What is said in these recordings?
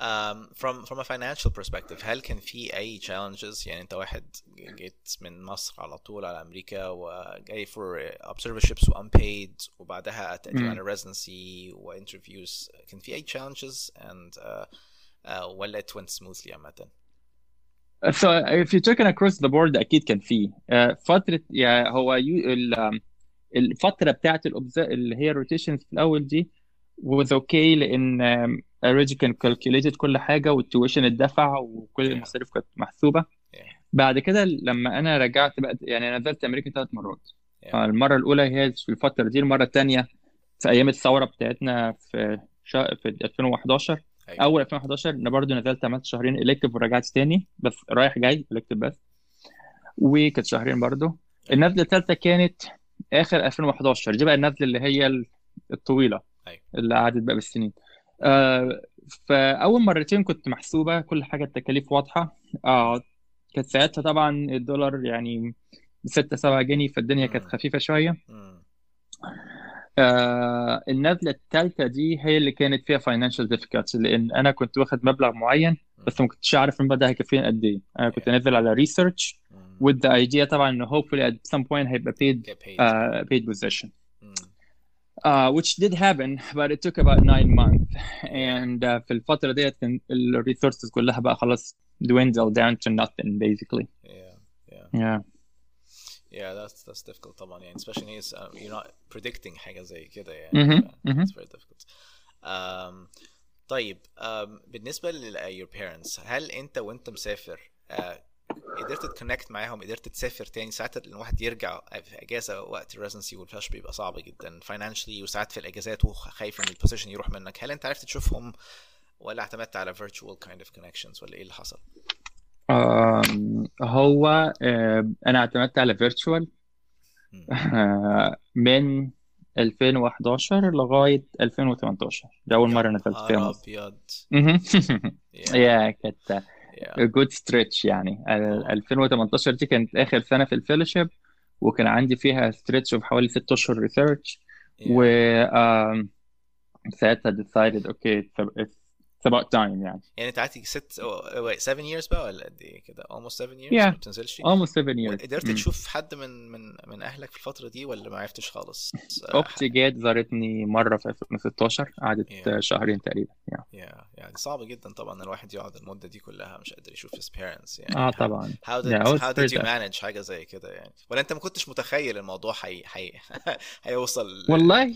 um, from from a financial perspective هل كان في اي challenges يعني انت واحد جيت من مصر على طول على امريكا وجاي for observerships و unpaid وبعدها تقديم مم. على residency و interviews كان في اي challenges and uh, uh, ولا it went smoothly عامة So if you're talking across the board اكيد كان فيه آه، فتره يعني هو يو ال- آم، الفتره بتاعت الأوبز- اللي هي روتيشنز في الاول دي was okay لان already كان calculated كل حاجة وال tuition اتدفع وكل Yeah. المصاريف كانت محسوبة Yeah. بعد كده لما أنا رجعت بقى يعني أنا نزلت أمريكا ثلاث مرات Yeah. المره الأولى هي في الفترة دي المرة الثانية في أيام الثورة بتاعتنا في شا... في 2011 أيوة. أول 2011 أنا برضو نزلت عملت شهرين elective ورجعت تاني بس رايح جاي elective بس وكانت شهرين برضو النزلة الثالثه كانت آخر 2011 دي بقى النزلة اللي هي ال- الطويلة أيوة. اللي قعدت بقى بالسنين آه فأول مرتين كنت محسوبة كل حاجة التكاليف واضحة آه كانت ساعتها طبعا الدولار يعني 6 7 جنيه فالدنيا كانت. خفيفة شوية. آه النزله الثالثه دي هي اللي كانت فيها financial difficulty لأن أنا كنت واخد مبلغ معين بس ما كنتش عارف المبلغ ده هيكفيني قد إيه أنا كنت. نازل على research مم. with the idea طبعا إنه hopefully at some point هيبقى paid uh, paid position. uh, which did happen but it took about nine months and uh, في الفترة ديت كان ال resources كلها بقى خلاص dwindled down to nothing basically Yeah. Yeah. yeah Yeah, that's that's difficult طبعا يعني especially is uh, you're not predicting حاجة زي كده يعني Mhm, ف- mhm. it's very difficult. Um, طيب um, بالنسبة ل uh, your parents هل أنت وأنت مسافر uh, قدرت ت connect معاهم قدرت تسافر تاني ساعات الواحد يرجع في أجازة وقت ال residency وال fellowship بيبقى صعب جدا financially وساعات في الأجازات وخايف إن ال position يروح منك. هل أنت عرفت تشوفهم ولا اعتمدت على virtual kind of connections ولا إيه اللي حصل؟ هو أنا اعتمدت على uh, من 2011 لغاية 2018 ده أول مرة نزلت فيها نهار مصر. أبيض. yeah كانت a good stretch يعني. ال- 2018 دي كانت آخر سنة في ال fellowship وكان عندي فيها stretch of حوالي ست أشهر research Yeah. و ساعتها decided okay it's, it's it's about time يعني يعني انت قعدت ست wait, seven years بقى ولا قد إيه كده almost seven years Yeah. ما بتنزلش almost seven years قدرت مم. تشوف حد من من من أهلك في الفترة دي ولا ما عرفتش خالص؟ أختي جت زارتني مرة في 2016 قعدت Yeah. شهرين تقريبا yeah. يا يعني صعب جدا طبعا الواحد يقعد المدة دي كلها مش قادر يشوف his parents يعني آه طبعا how did Yeah, how did you manage حاجة زي كده يعني ولا أنت ما كنتش متخيل الموضوع حي... حي... هيوصل والله؟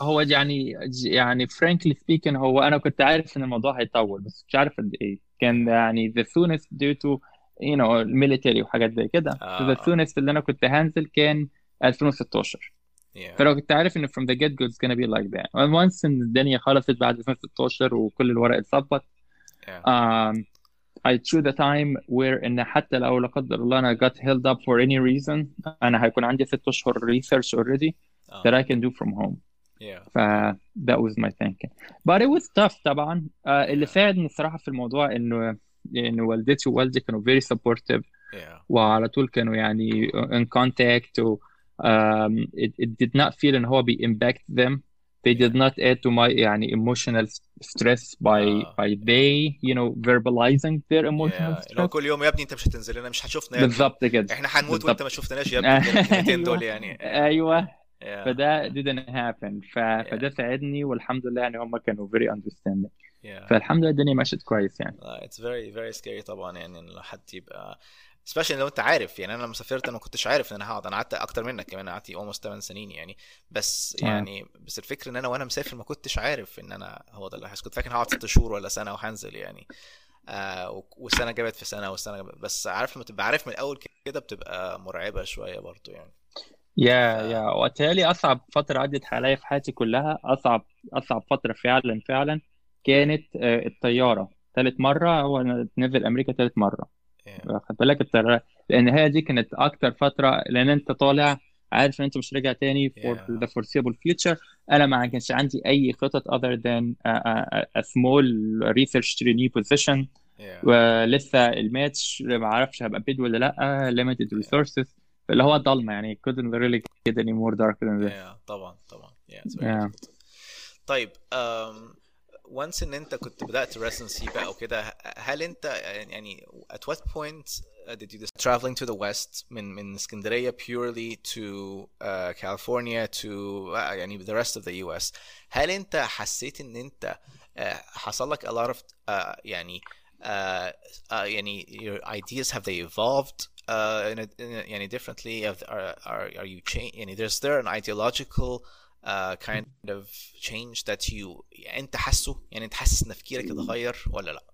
هو يعني يعني frankly speaking هو أنا كنت عارف ان الموضوع هيطول بس مش عارف قد إيه كان يعني the soonest due to you know military وحاجات زي كده آه. the soonest اللي أنا كنت هنزل كان 2016 Yeah. فلو كنت عارف ان from the get go it's gonna be like that and once ان الدنيا خلصت بعد 2016 وكل الورق اتظبط Yeah. um, I choose a time where ان حتى لو لا قدر الله أنا got held up for any reason أنا هيكون عندي ست اشهر research already آه. that I can do from home Yeah. ف that was my thinking. But it was tough طبعا. uh, اللي ساعدني الصراحة في الموضوع إنه إن والدتي ووالدي كانوا very supportive. Yeah. وعلى طول كانوا يعني in contact و um, it, it did not feel إن هو بي impact them. They did not add to my يعني emotional stress by آه. by they you know verbalizing their emotional Yeah. اللي هو stress. كل يوم يا ابني انت مش هتنزل لنا مش هتشوفنا يا ابني. بالظبط كده. إحنا هنموت بالظبط. وانت ما شفتناش يا ابني. الكلمتين دول يعني. أيوه. Yeah. فده didn't happen. ف... فده ساعدني والحمد لله يعني هم كانوا very understanding. Yeah. فالحمد لله الدنيا مشيت كويس يعني. Uh, it's very very scary طبعا يعني إن حد يبقى especially لو أنت عارف يعني أنا لما سافرت أنا ما كنتش عارف إن أنا هقعد. أنا قعدت أكتر منك كمان قعدت almost 8 سنين يعني. بس آه. يعني بس الفكرة إن أنا وأنا مسافر ما كنتش عارف إن أنا هو ده اللي هيحصل. كنت فاكر هقعد ست شهور ولا سنة وهنزل يعني. آه والسنة جابت في سنة والسنة جابت. بس عارف لما تبقى عارف من الأول كده بتبقى مرعبة شوية برضو يعني. يا يا وقتها أصعب فترة عدت عليا في حياتي كلها أصعب أصعب فترة فعلا فعلا كانت آه، الطيارة. ثالث مرة هو أنا نزل أمريكا ثالث مرة. Yeah. واخد بالك؟ الطيارة لأن هي دي كانت أكتر فترة لأن أنت طالع عارف إن أنت مش راجع تاني for Yeah. the foreseeable future. أنا ما كانش عندي أي خطط other than a, a, a small research trainee position. Yeah. ولسه الماتش ما أعرفش هبقى بيد ولا لأ limited resources. اللي هو ضلمه يعني couldn't really get any more dark than this Yeah. طبعا طبعا yeah, it's very Yeah. difficult. طيب um, once ان انت كنت بدأت residency بقى وكده هل انت يعني at what point did you decide traveling to the west من من اسكندرية purely to uh, California to uh, يعني the rest of the US هل انت حسيت ان انت uh, حصل لك a lot of uh, يعني uh, uh, يعني your ideas have they evolved uh, in a, in a, يعني differently are, are, are you change يعني there's there an ideological uh, kind of change that you يعني انت حاسه؟ يعني انت حاسس إن تفكيرك اتغير ولا لا؟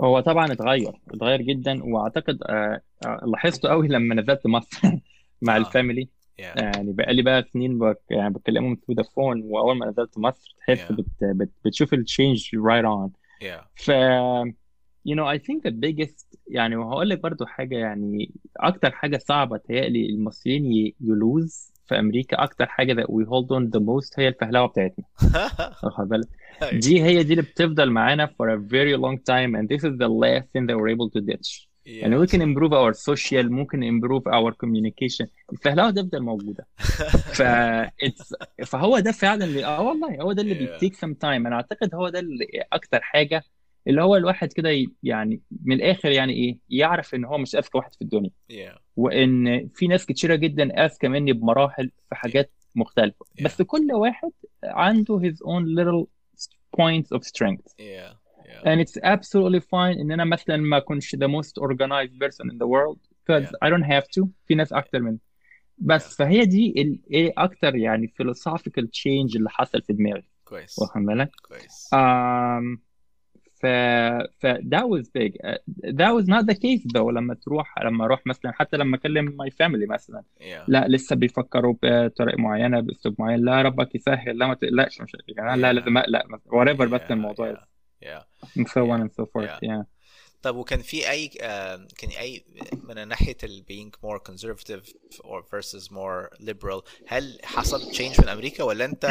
هو طبعا اتغير اتغير جدا واعتقد آه، آه، لاحظته قوي لما نزلت مصر مع آه. الفاميلي. Yeah. يعني بقى لي بقى سنين بك يعني بكلمهم through the phone وأول ما نزلت مصر تحس yeah. بت بت بتشوف ال change right on ف you know I think the biggest يعني وهقول لك برضو حاجة يعني أكتر حاجة صعبة تهيألي المصريين ي lose في أمريكا أكتر حاجة that we hold on the most هي الفهلوة بتاعتنا. واخد بالك؟ أيوه. دي هي دي اللي بتفضل معانا for a very long time and this is the last thing that we're able to ditch. يعني we can improve our social ممكن improve our communication. الفهلوة تفضل موجودة. ف it's فهو ده فعلا اللي آه والله هو ده اللي yeah. بيتيك سم تايم أنا أعتقد هو ده اللي أكتر حاجة اللي هو الواحد كده يعني من الآخر يعني إيه يعرف إن هو مش أذكى واحد في الدنيا. Yeah. وإن في ناس كتيرة جدا أذكى مني بمراحل في yeah. حاجات مختلفة. Yeah. بس كل واحد عنده his own little points of strength. Yeah. Yeah. And it's absolutely fine إن أنا مثلا ما أكونش the most organized person in the world because yeah. I don't have to. في ناس yeah. أكتر مني. yeah. بس فهي دي ال- إيه أكتر يعني philosophical change اللي حصل في دماغي. كويس. واخد بالك؟ كويس. um, ف ف that was big. Uh, that was not the case though لما تروح لما أروح مثلا حتى لما أكلم my family مثلا. Yeah. لا لسه بيفكروا بطريقة معينة بأسلوب معين. لا ربك يسهل. لا ما تقلقش مش يعني لا yeah. لازم اقلق whatever بس yeah الموضوع yeah. yeah. And so on yeah. and so forth. Yeah. Yeah. طب وكان في أي كان أي من ناحية ال being more conservative or versus more liberal هل حصل change من أمريكا؟ ولا أنت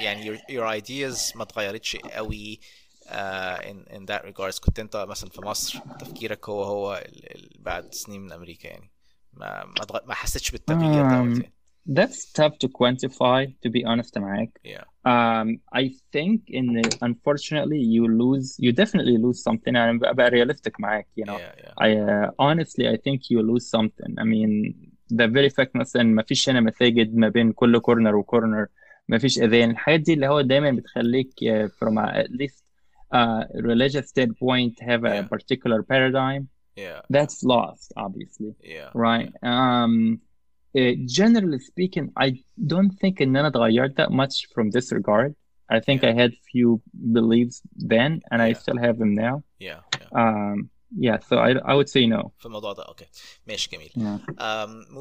يعني your, your ideas ما اتغيرتش قوي؟ uh, in in that regards كنت انت مثلا في مصر تفكيرك هو هو ال, ال بعد سنين من امريكا يعني ما ما, اتغ- ما حسيتش بالتغيير دوت um, يعني that's tough to quantify to be honest معاك yeah Um, I think in unfortunately you lose you definitely lose something and I'm بقى realistic معاك you know yeah yeah I uh, honestly I think you lose something I mean the very fact مثلا ما فيش هنا مساجد ما بين كل كورنر وكورنر ما فيش اذان الحاجات دي اللي هو دايما بتخليك uh, from a, at least uh, religious standpoint have a yeah particular paradigm yeah that's lost obviously yeah right yeah um uh, generally speaking, I don't think ان انا اتغيرت that much from this regard. I think yeah I had few beliefs then and I yeah still have them now. yeah yeah Um, yeah, so I I would say no. في الموضوع ده اوكي ماشي جميل Yeah. um,